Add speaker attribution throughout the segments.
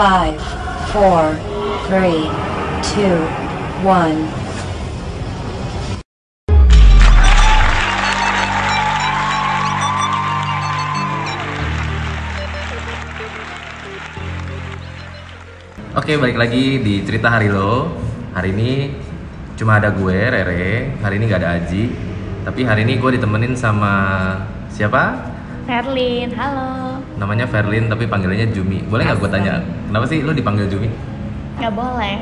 Speaker 1: Five, four, three, two, one.
Speaker 2: Oke, balik lagi di cerita hari lo. Hari ini cuma ada gue, Rere. Hari ini nggak ada Aji. Tapi hari ini gue ditemenin sama siapa?
Speaker 3: Ferlin, halo.
Speaker 2: Namanya Verlin, tapi panggilannya Jumi. Boleh nggak gue tanya, kenapa sih lo dipanggil Jumi?
Speaker 3: Nggak boleh.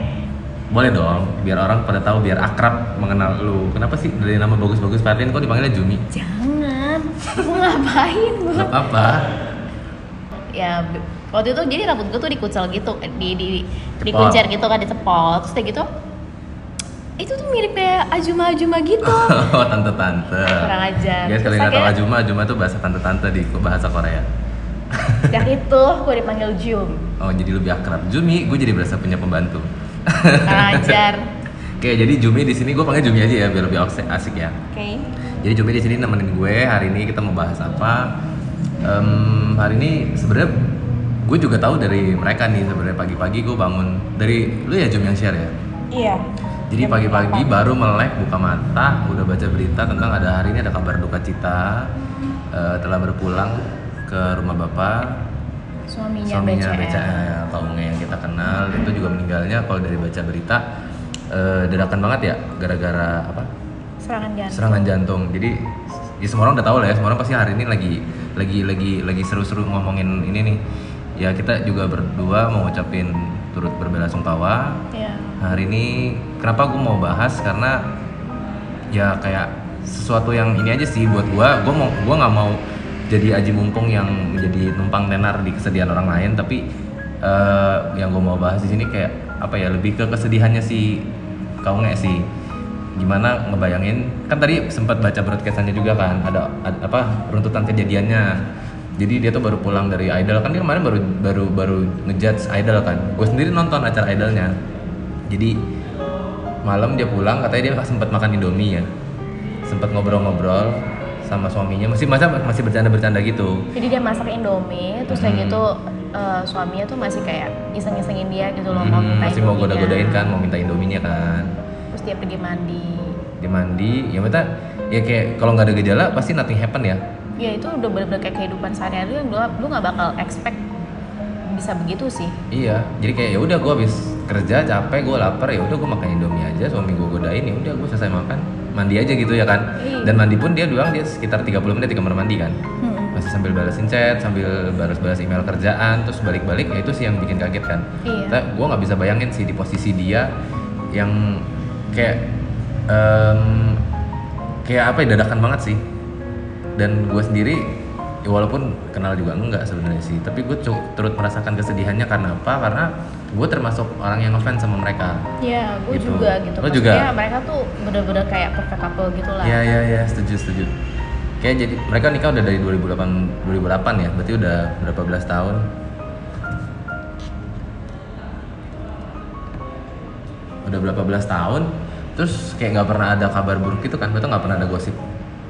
Speaker 2: Boleh dong, biar orang pada tahu, biar akrab mengenal lu. Kenapa sih dari nama bagus-bagus Verlin kok dipanggilnya Jumi?
Speaker 3: Jangan. Aku ngapain bu?
Speaker 2: Gak apa-apa.
Speaker 3: Ya waktu itu jadi rambut gue tuh dikucel gitu, di di
Speaker 2: Cepol.
Speaker 3: dikuncer gitu kan, dicepol. Terus kayak gitu. Itu tuh mirip kayak Ajuma-Ajuma gitu.
Speaker 2: Oh, tante-tante.
Speaker 3: Kurang ajar.
Speaker 2: Guys, kalau nggak tahu Ajuma, Ajuma tuh bahasa tante-tante di bahasa Korea.
Speaker 3: Sejak itu gue dipanggil Jum.
Speaker 2: Oh, jadi lebih akrab. Jumi, gue jadi berasa punya pembantu.
Speaker 3: Ajar.
Speaker 2: Oke, jadi Jumi di sini gue panggil Jumi aja ya biar lebih asik, asik ya.
Speaker 3: Oke.
Speaker 2: Jadi Jumi di sini nemenin gue. Hari ini kita mau bahas apa? Em, hari ini sebenarnya gue juga tahu dari mereka nih sebenarnya pagi-pagi gue bangun dari lu ya Jum yang share ya.
Speaker 3: Iya.
Speaker 2: Jadi pagi-pagi baru melek buka mata, udah baca berita tentang ada hari ini ada kabar duka cita eh, telah berpulang ke rumah bapak
Speaker 3: Suaminya,
Speaker 2: suaminya
Speaker 3: BCL.
Speaker 2: BCL kaumnya yang kita kenal itu juga meninggalnya. Kalau dari baca berita eh, dadakan banget ya gara-gara apa?
Speaker 3: Serangan jantung.
Speaker 2: serangan jantung. Jadi ya semua orang udah tahu lah ya semua orang pasti hari ini lagi lagi lagi lagi seru-seru ngomongin ini nih. Ya kita juga berdua mau ngucapin turut berbelasungkawa
Speaker 3: Iya.
Speaker 2: hari ini kenapa gue mau bahas? Karena ya kayak sesuatu yang ini aja sih buat gua. Gua mau gua nggak mau jadi aji mumpung yang menjadi numpang tenar di kesedihan orang lain tapi eh, yang gue mau bahas di sini kayak apa ya lebih ke kesedihannya si kau nggak sih. Gimana ngebayangin kan tadi sempat baca broadcastannya juga kan ada, ada apa runtutan kejadiannya. Jadi dia tuh baru pulang dari idol kan dia kemarin baru baru baru ngejudge idol kan. Gue sendiri nonton acara idolnya. Jadi malam dia pulang katanya dia sempat makan indomie ya. Sempat ngobrol-ngobrol sama suaminya masih masa masih bercanda-bercanda gitu
Speaker 3: Jadi dia masak Indomie, terus kayak
Speaker 2: Hmm.
Speaker 3: gitu eh, suaminya tuh masih kayak iseng-isengin dia gitu loh
Speaker 2: Hmm,
Speaker 3: mau minta
Speaker 2: masih mau
Speaker 3: Indominya.
Speaker 2: goda-godain kan mau minta indominya kan
Speaker 3: Terus dia pergi mandi.
Speaker 2: dia mandi ya minta ya kayak kalau nggak ada gejala pasti nothing happen ya
Speaker 3: Ya itu udah bener-bener kayak kehidupan sehari-hari yang lu, lu gak bakal expect bisa begitu sih.
Speaker 2: iya jadi kayak ya udah gue habis kerja capek gue lapar ya udah gue makan indomie aja suami gue godain ya udah gue selesai makan mandi aja gitu ya kan
Speaker 3: Iya.
Speaker 2: dan mandi pun dia bilang dia sekitar 30 menit di kamar mandi kan
Speaker 3: Hmm.
Speaker 2: masih sambil balesin chat sambil balas-balas email kerjaan terus balik-balik ya itu sih yang bikin kaget kan
Speaker 3: Iya.
Speaker 2: gue nggak bisa bayangin sih di posisi dia yang kayak em, kayak apa ya dadakan banget sih dan gue sendiri ya walaupun kenal juga enggak sebenarnya sih tapi gue turut merasakan kesedihannya karena apa karena gue termasuk orang yang ngefans sama mereka
Speaker 3: Iya, gue
Speaker 2: Gitu.
Speaker 3: juga gitu.
Speaker 2: Lo juga?
Speaker 3: Mereka tuh bener-bener kayak perfect couple gitu lah.
Speaker 2: Iya iya iya setuju setuju. Kayak jadi mereka nikah udah dari 2008 2008 ya, berarti udah berapa belas tahun? Udah berapa belas tahun? Terus kayak nggak pernah ada kabar buruk gitu kan? Betul nggak pernah ada gosip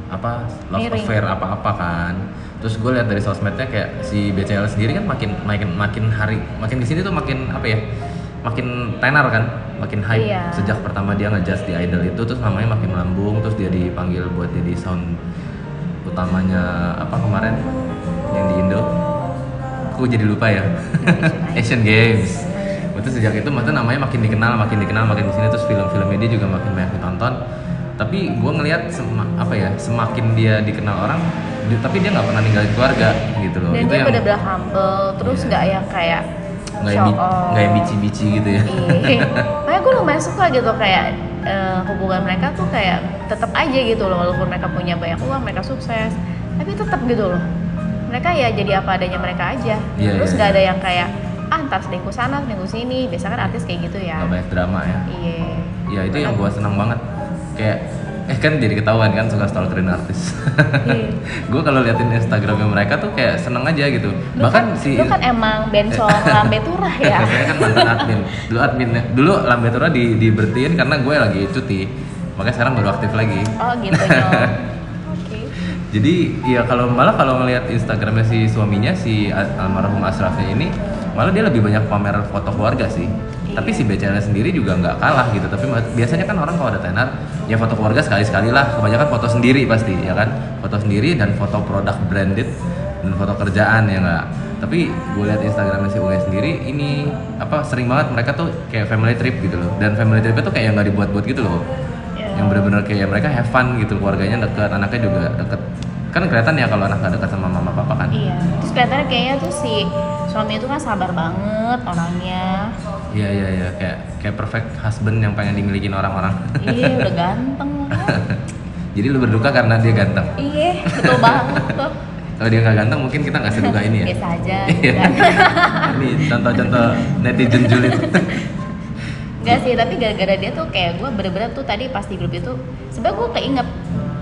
Speaker 2: apa love
Speaker 3: Miring.
Speaker 2: affair apa-apa kan? Terus gue lihat dari sosmednya kayak si BCL sendiri kan makin makin makin hari makin di sini tuh makin apa ya? Makin tenar kan? Makin hype
Speaker 3: Iya.
Speaker 2: sejak pertama dia ngejudge di idol itu terus namanya makin melambung terus dia dipanggil buat jadi sound utamanya apa kemarin yang di Indo aku jadi lupa ya Asian Games itu sejak itu maksudnya namanya makin dikenal makin dikenal makin di sini terus film-filmnya dia juga makin banyak ditonton tapi gue ngelihat apa ya semakin dia dikenal orang di- tapi dia nggak pernah ninggalin keluarga gitu loh
Speaker 3: Dan
Speaker 2: itu
Speaker 3: dia
Speaker 2: yang
Speaker 3: bener-bener humble, terus
Speaker 2: Iya.
Speaker 3: nggak yang kayak
Speaker 2: nggak yang,
Speaker 3: off.
Speaker 2: nggak yang bici-bici gitu ya
Speaker 3: Iya. Makanya gue lumayan suka gitu kayak eh, hubungan mereka tuh kayak tetap aja gitu loh walaupun mereka punya banyak uang, mereka sukses, tapi tetap gitu loh. Mereka ya jadi apa adanya mereka aja.
Speaker 2: Iya,
Speaker 3: Terus
Speaker 2: iya,
Speaker 3: nggak
Speaker 2: iya.
Speaker 3: ada yang kayak ah ntar selingkuh sana, selingkuh sini. Biasanya kan artis kayak gitu ya.
Speaker 2: nggak banyak drama ya
Speaker 3: Iya.
Speaker 2: ya itu yang gue senang banget kayak eh kan jadi ketahuan kan suka stalkerin artis
Speaker 3: Iya.
Speaker 2: gue kalau liatin instagramnya mereka tuh kayak seneng aja gitu
Speaker 3: Lu
Speaker 2: bahkan
Speaker 3: kan,
Speaker 2: si
Speaker 3: lu kan emang bencong lambe turah ya.
Speaker 2: saya kan mantan admin dulu adminnya dulu lambe Tura di dibertiin karena gue lagi cuti makanya sekarang baru aktif lagi
Speaker 3: Oh gitu. Oke.
Speaker 2: jadi ya kalau malah kalau ngelihat instagramnya si suaminya si al- almarhum Asrafnya ini malah dia lebih banyak pamer foto keluarga sih tapi si BCL sendiri juga nggak kalah gitu. Tapi biasanya kan orang kalau ada tenar ya foto keluarga sekali sekali lah. Kebanyakan foto sendiri pasti ya kan? Foto sendiri dan foto produk branded dan foto kerjaan ya nggak? Tapi gue lihat Instagramnya si Unge sendiri ini apa sering banget mereka tuh kayak family trip gitu loh. Dan family tripnya tuh kayak yang nggak dibuat-buat gitu loh.
Speaker 3: Ya.
Speaker 2: yang bener-bener kayak mereka have fun gitu keluarganya deket anaknya juga deket. Kan kelihatan ya kalau anak gak deket sama mama papa kan?
Speaker 3: Iya, terus kelihatannya kayaknya tuh si suami itu kan sabar banget orangnya.
Speaker 2: Iya iya iya. Kayak kayak perfect husband yang pengen dimilikin orang-orang.
Speaker 3: Iya, udah ganteng
Speaker 2: jadi lu berduka karena dia ganteng?
Speaker 3: Iya, betul banget tuh.
Speaker 2: kalau dia nggak ganteng mungkin kita nggak seduka ini ya?
Speaker 3: Biasa aja.
Speaker 2: Iya. ini contoh-contoh netizen julid.
Speaker 3: Enggak sih, tapi gara-gara dia tuh kayak gue bener-bener tuh tadi pas di grup itu sebenarnya gue keinget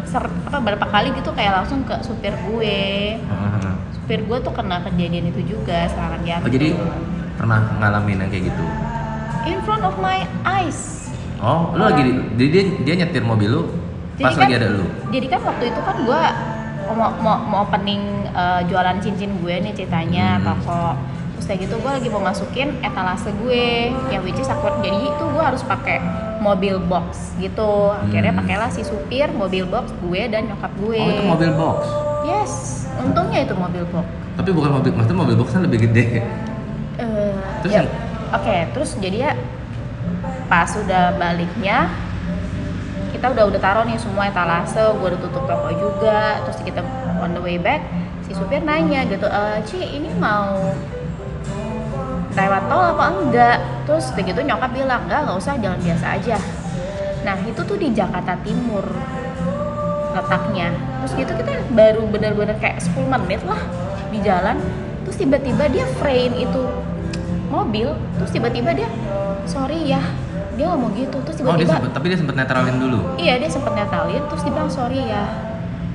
Speaker 3: ser- apa berapa kali gitu kayak langsung ke supir gue. Supir gue tuh kena kejadian itu juga serangan jantung.
Speaker 2: Oh jadi pernah ngalamin yang kayak gitu?
Speaker 3: In front of my eyes.
Speaker 2: Oh lu lagi di- jadi dia dia nyetir mobil lu pas
Speaker 3: kan-
Speaker 2: lagi ada lu?
Speaker 3: jadi kan waktu itu kan gue mau mau, mau opening eh, jualan cincin gue nih ceritanya
Speaker 2: Hmm.
Speaker 3: toko terus kayak gitu gue lagi mau masukin etalase gue yang which is aku jadi itu gue harus pakai mobil box gitu. Akhirnya
Speaker 2: Hmm.
Speaker 3: pakailah si supir mobil box gue dan nyokap gue.
Speaker 2: Oh itu mobil box?
Speaker 3: Yes untungnya itu mobil box.
Speaker 2: Tapi bukan mobil maksudnya mobil boxnya lebih gede Terus
Speaker 3: ya,
Speaker 2: yang-
Speaker 3: oke terus jadi ya pas udah baliknya kita udah udah taruh nih semua etalase gue udah tutup toko juga terus kita on the way back si supir nanya gitu e, Ci ini mau lewat tol apa enggak? Terus begitu nyokap bilang enggak nggak usah jalan biasa aja. Nah itu tuh di Jakarta Timur letaknya. Terus gitu kita baru bener-bener kayak 10 menit lah di jalan terus tiba-tiba dia frame itu mobil terus tiba-tiba dia sorry ya dia ngomong gitu terus
Speaker 2: oh dia
Speaker 3: tiba-tiba
Speaker 2: sempet tapi dia sempet netralin dulu
Speaker 3: iya dia sempet netralin terus dia bilang sorry ya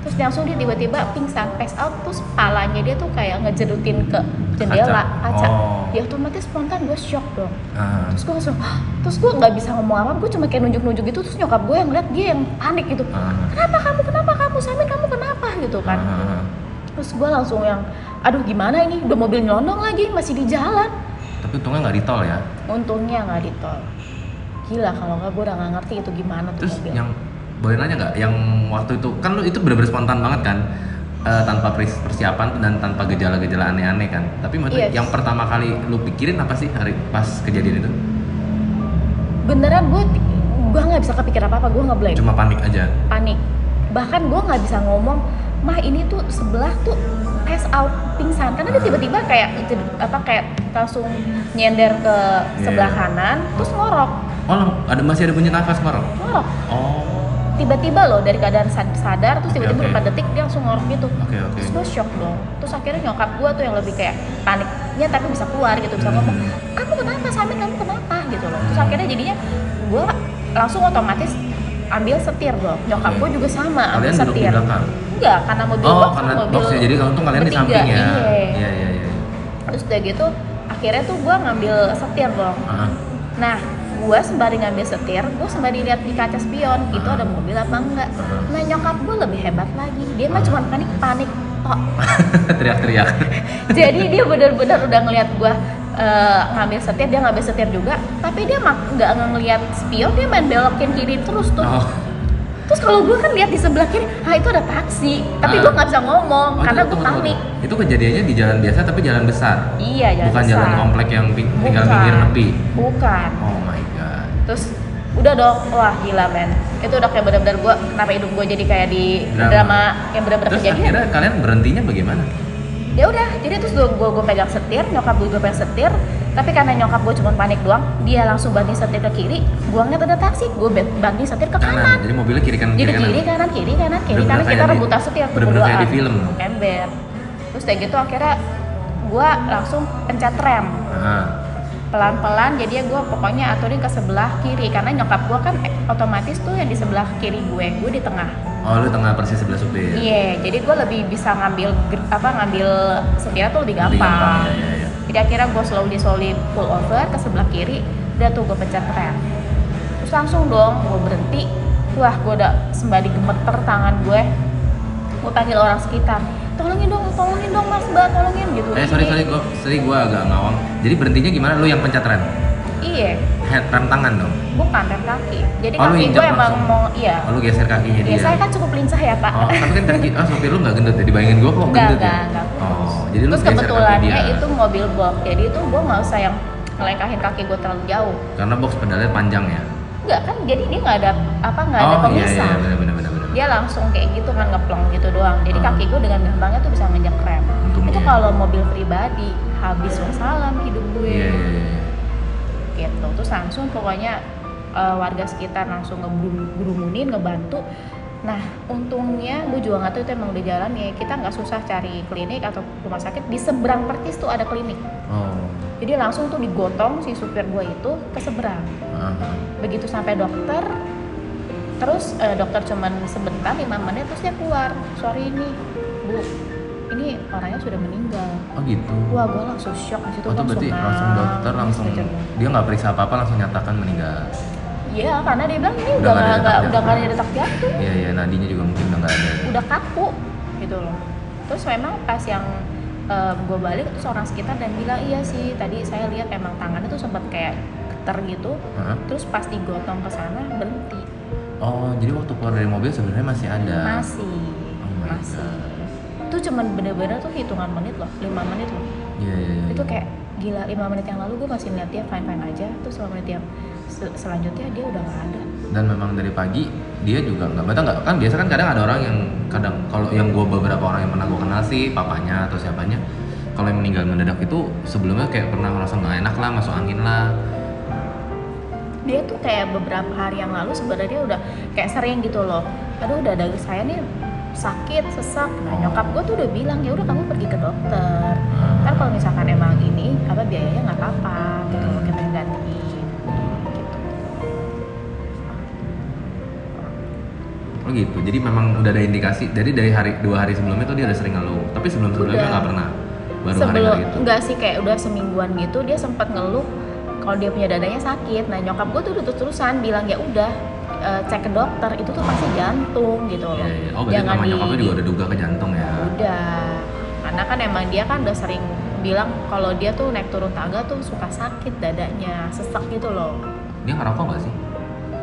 Speaker 3: terus langsung dia tiba-tiba pingsan pass out terus palanya dia tuh kayak ngejerutin ke jendela
Speaker 2: Kaca.
Speaker 3: kaca,
Speaker 2: Oh.
Speaker 3: ya otomatis spontan gue shock dong
Speaker 2: ah.
Speaker 3: terus gue langsung "Hah?" terus gue nggak bisa ngomong apa gue cuma kayak nunjuk-nunjuk gitu terus nyokap gue yang ngeliat dia yang panik gitu
Speaker 2: Ah.
Speaker 3: kenapa kamu kenapa kamu Samin kamu kenapa gitu kan
Speaker 2: Ah.
Speaker 3: terus gue langsung yang aduh gimana ini udah mobil nyelonong lagi masih di jalan
Speaker 2: tapi untungnya nggak di tol ya?
Speaker 3: Untungnya nggak di tol. Gila kalau nggak gue udah nggak ngerti itu gimana tuh
Speaker 2: terus
Speaker 3: mobil.
Speaker 2: yang boleh nanya nggak? Yang waktu itu kan lu itu bener-bener spontan banget kan? Eh, tanpa pers- persiapan dan tanpa gejala-gejala aneh-aneh kan? Tapi maksudnya
Speaker 3: Yes.
Speaker 2: yang pertama kali lu pikirin apa sih hari pas kejadian itu?
Speaker 3: Beneran gue gue nggak bisa kepikir apa apa gue nggak blank
Speaker 2: cuma panik aja?
Speaker 3: Panik. Bahkan gue nggak bisa ngomong mah ini tuh sebelah tuh pass out pingsan. Karena dia tiba-tiba kayak itu apa kayak langsung nyender ke sebelah
Speaker 2: Iya.
Speaker 3: kanan terus ngorok.
Speaker 2: Oh ada masih ada bunyi nafas ngorok?
Speaker 3: Ngorok.
Speaker 2: Oh.
Speaker 3: Tiba-tiba loh dari keadaan sad- sadar terus tiba-tiba
Speaker 2: oke.
Speaker 3: beberapa detik dia langsung ngorok gitu.
Speaker 2: Oke oke.
Speaker 3: Terus gue shock dong. Terus akhirnya nyokap gue tuh yang lebih kayak paniknya tapi bisa keluar gitu bisa
Speaker 2: Hmm.
Speaker 3: ngomong kamu kenapa Samin? Kamu kenapa? gitu loh. Terus akhirnya jadinya gue langsung otomatis ambil setir dong nyokap gue juga sama ambil
Speaker 2: kalian duduk di
Speaker 3: setir.
Speaker 2: belakang?
Speaker 3: Enggak karena mobil
Speaker 2: oh
Speaker 3: box
Speaker 2: karena
Speaker 3: mobil
Speaker 2: boxnya. Jadi untung kalian di samping ya?
Speaker 3: Iya.
Speaker 2: iya iya iya.
Speaker 3: Terus udah gitu akhirnya tuh gue ngambil setir dong
Speaker 2: Ah,
Speaker 3: Nah, gue sembari ngambil setir, gue sembari lihat di kaca spion itu ada mobil apa enggak. Nah nyokap gue lebih hebat lagi, dia mah cuma panik panik tok.
Speaker 2: teriak-teriak.
Speaker 3: Jadi dia benar-benar udah ngelihat gue eh, ngambil setir, dia ngambil setir juga, tapi dia nggak ngelihat spion, dia main belokin kiri terus tuh.
Speaker 2: oh
Speaker 3: Terus kalau gue kan lihat di sebelah kiri, ah itu ada taksi, tapi
Speaker 2: Ah.
Speaker 3: gue nggak bisa ngomong
Speaker 2: Oh,
Speaker 3: karena gue
Speaker 2: tunggu.
Speaker 3: panik.
Speaker 2: Itu kejadiannya di jalan biasa tapi jalan besar.
Speaker 3: Iya, jalan
Speaker 2: Bukan
Speaker 3: besar.
Speaker 2: jalan komplek yang tinggal pinggir nepi.
Speaker 3: Bukan.
Speaker 2: Oh my god.
Speaker 3: terus udah dong wah gila men itu udah kayak bener-bener gue kenapa hidup gue jadi kayak di
Speaker 2: Drama.
Speaker 3: drama, yang bener-bener
Speaker 2: Terus
Speaker 3: kejadian
Speaker 2: akhirnya kalian berhentinya bagaimana?
Speaker 3: Ya udah jadi terus gue gue pegang setir nyokap gue pegang setir. Tapi karena nyokap gue cuma panik doang dia langsung banting setir ke kiri gue ngeliat ada taksi gue banting setir ke kanan,
Speaker 2: Jadi mobilnya kiri kanan
Speaker 3: jadi
Speaker 2: kiri kanan.
Speaker 3: kiri kanan kiri kanan kiri kanan kita rebutan setir
Speaker 2: bener-bener kayak di film.
Speaker 3: ember. Terus kayak gitu akhirnya gue langsung pencet rem.
Speaker 2: Ah,
Speaker 3: pelan-pelan jadi gue pokoknya aturin ke sebelah kiri karena nyokap gue kan otomatis tuh yang di sebelah kiri gue gue di tengah
Speaker 2: Oh lu tengah persis sebelah supir.
Speaker 3: iya jadi gue lebih bisa ngambil apa ngambil setir tuh lebih
Speaker 2: Lebih
Speaker 3: gampang,
Speaker 2: Ya, ya, ya.
Speaker 3: jadi akhirnya gue slowly slowly pull over ke sebelah kiri udah tuh gue pencet rem terus langsung dong gue berhenti wah gue udah sembari gemeter tangan gue gue panggil orang sekitar tolongin dong tolongin dong mas mbak tolongin gitu
Speaker 2: Eh sorry sorry gue sorry gue agak ngawang. Jadi berhentinya gimana? Lu yang pencet rem?
Speaker 3: iya
Speaker 2: Hand, rem tangan dong.
Speaker 3: bukan rem kaki jadi
Speaker 2: Oh, lu
Speaker 3: kaki gue emang mau iya
Speaker 2: Oh, lu geser kakinya
Speaker 3: ya
Speaker 2: dia.
Speaker 3: saya kan cukup lincah ya pak
Speaker 2: Oh, tapi kan kaki, ah sopir lu nggak gendut ya? Dibayangin gue kok
Speaker 3: Enggak,
Speaker 2: gendut ya?
Speaker 3: enggak, enggak.
Speaker 2: Oh, jadi lu
Speaker 3: Terus
Speaker 2: geser kaki
Speaker 3: kebetulannya
Speaker 2: dia.
Speaker 3: itu mobil box, jadi itu gue nggak usah yang ngelengkahin kaki gue terlalu jauh.
Speaker 2: Karena box pedalnya panjang ya?
Speaker 3: Enggak kan, jadi dia nggak ada apa nggak ada
Speaker 2: oh iya
Speaker 3: pemisah.
Speaker 2: iya benar benar benar benar.
Speaker 3: Dia langsung kayak gitu kan ngeplong gitu doang. Jadi
Speaker 2: Ah.
Speaker 3: kaki gue dengan gampangnya tuh bisa nginjek rem.
Speaker 2: Untungnya.
Speaker 3: Itu kalau mobil pribadi habis wassalam hidup gue.
Speaker 2: Iya iya iya.
Speaker 3: Gitu. Terus langsung pokoknya eh, warga sekitar langsung ngeberumunin, ngebantu. Nah, untungnya gue juga nggak tahu itu emang udah jalan ya. Kita nggak susah cari klinik atau rumah sakit. Di seberang pertis tuh ada klinik.
Speaker 2: Oh.
Speaker 3: Jadi langsung tuh digotong si supir gue itu ke seberang.
Speaker 2: aha.
Speaker 3: Begitu sampai dokter, terus eh, dokter cuman sebentar 5 menit terus dia keluar. Sorry ini, Bu, ini orangnya sudah meninggal.
Speaker 2: Oh gitu.
Speaker 3: Wah, gue langsung shock di situ
Speaker 2: Oh itu berarti langsung dokter langsung dia nggak periksa apa apa langsung nyatakan meninggal.
Speaker 3: Iya, karena dia bilang ini
Speaker 2: Udah nggak
Speaker 3: udah nggak
Speaker 2: jantung.
Speaker 3: ada detak jantung,
Speaker 2: Iya iya nadinya juga mungkin udah nggak ada.
Speaker 3: udah kaku gitu loh. Terus memang pas yang gue balik terus orang sekitar dan bilang iya sih tadi saya lihat emang tangannya tuh sempat kayak geter gitu.
Speaker 2: Hah?
Speaker 3: Terus pas digotong ke sana berhenti.
Speaker 2: Oh jadi waktu keluar dari mobil sebenarnya masih ada.
Speaker 3: Masih,
Speaker 2: Oh my
Speaker 3: masih.
Speaker 2: God.
Speaker 3: Itu cuman bener-bener tuh hitungan menit loh, 5 menit loh.
Speaker 2: Iya iya. iya.
Speaker 3: Itu kayak gila 5 menit yang lalu gue masih lihat dia fine fine aja, terus 5 menit yang se- selanjutnya dia udah nggak ada.
Speaker 2: dan memang dari pagi dia juga nggak betah nggak kan biasa kan kadang ada orang yang kadang kalau yang gue beberapa orang yang pernah gue kenal sih papanya atau siapanya kalau yang meninggal mendadak itu sebelumnya kayak pernah merasa nggak enak lah masuk angin lah
Speaker 3: Dia tuh kayak beberapa hari yang lalu sebenarnya udah kayak sering gitu loh. Aduh udah dada saya nih sakit, sesak. Nah,
Speaker 2: Oh.
Speaker 3: nyokap gue tuh udah bilang ya udah kamu pergi ke dokter. Ntar kalau misalkan emang ini apa biayanya nggak apa-apa gitu yang gantiin. Gitu.
Speaker 2: oh gitu jadi memang udah ada indikasi jadi dari hari dua hari sebelumnya tuh dia udah sering ngeluh tapi sebelum sebelumnya nggak pernah baru
Speaker 3: sebelum
Speaker 2: hari-hari itu
Speaker 3: enggak sih kayak udah semingguan gitu dia sempat ngeluh kalau dia punya dadanya sakit nah nyokap gue tuh udah terus-terusan bilang ya udah eh, cek ke dokter itu tuh pasti jantung gitu loh.
Speaker 2: Iya, iya. oh berarti sama nyokapnya juga udah duga ke jantung ya?
Speaker 3: Udah. Karena kan emang dia kan udah sering bilang kalau dia tuh naik turun tangga tuh suka sakit dadanya sesak gitu loh.
Speaker 2: Dia ngerokok nggak sih?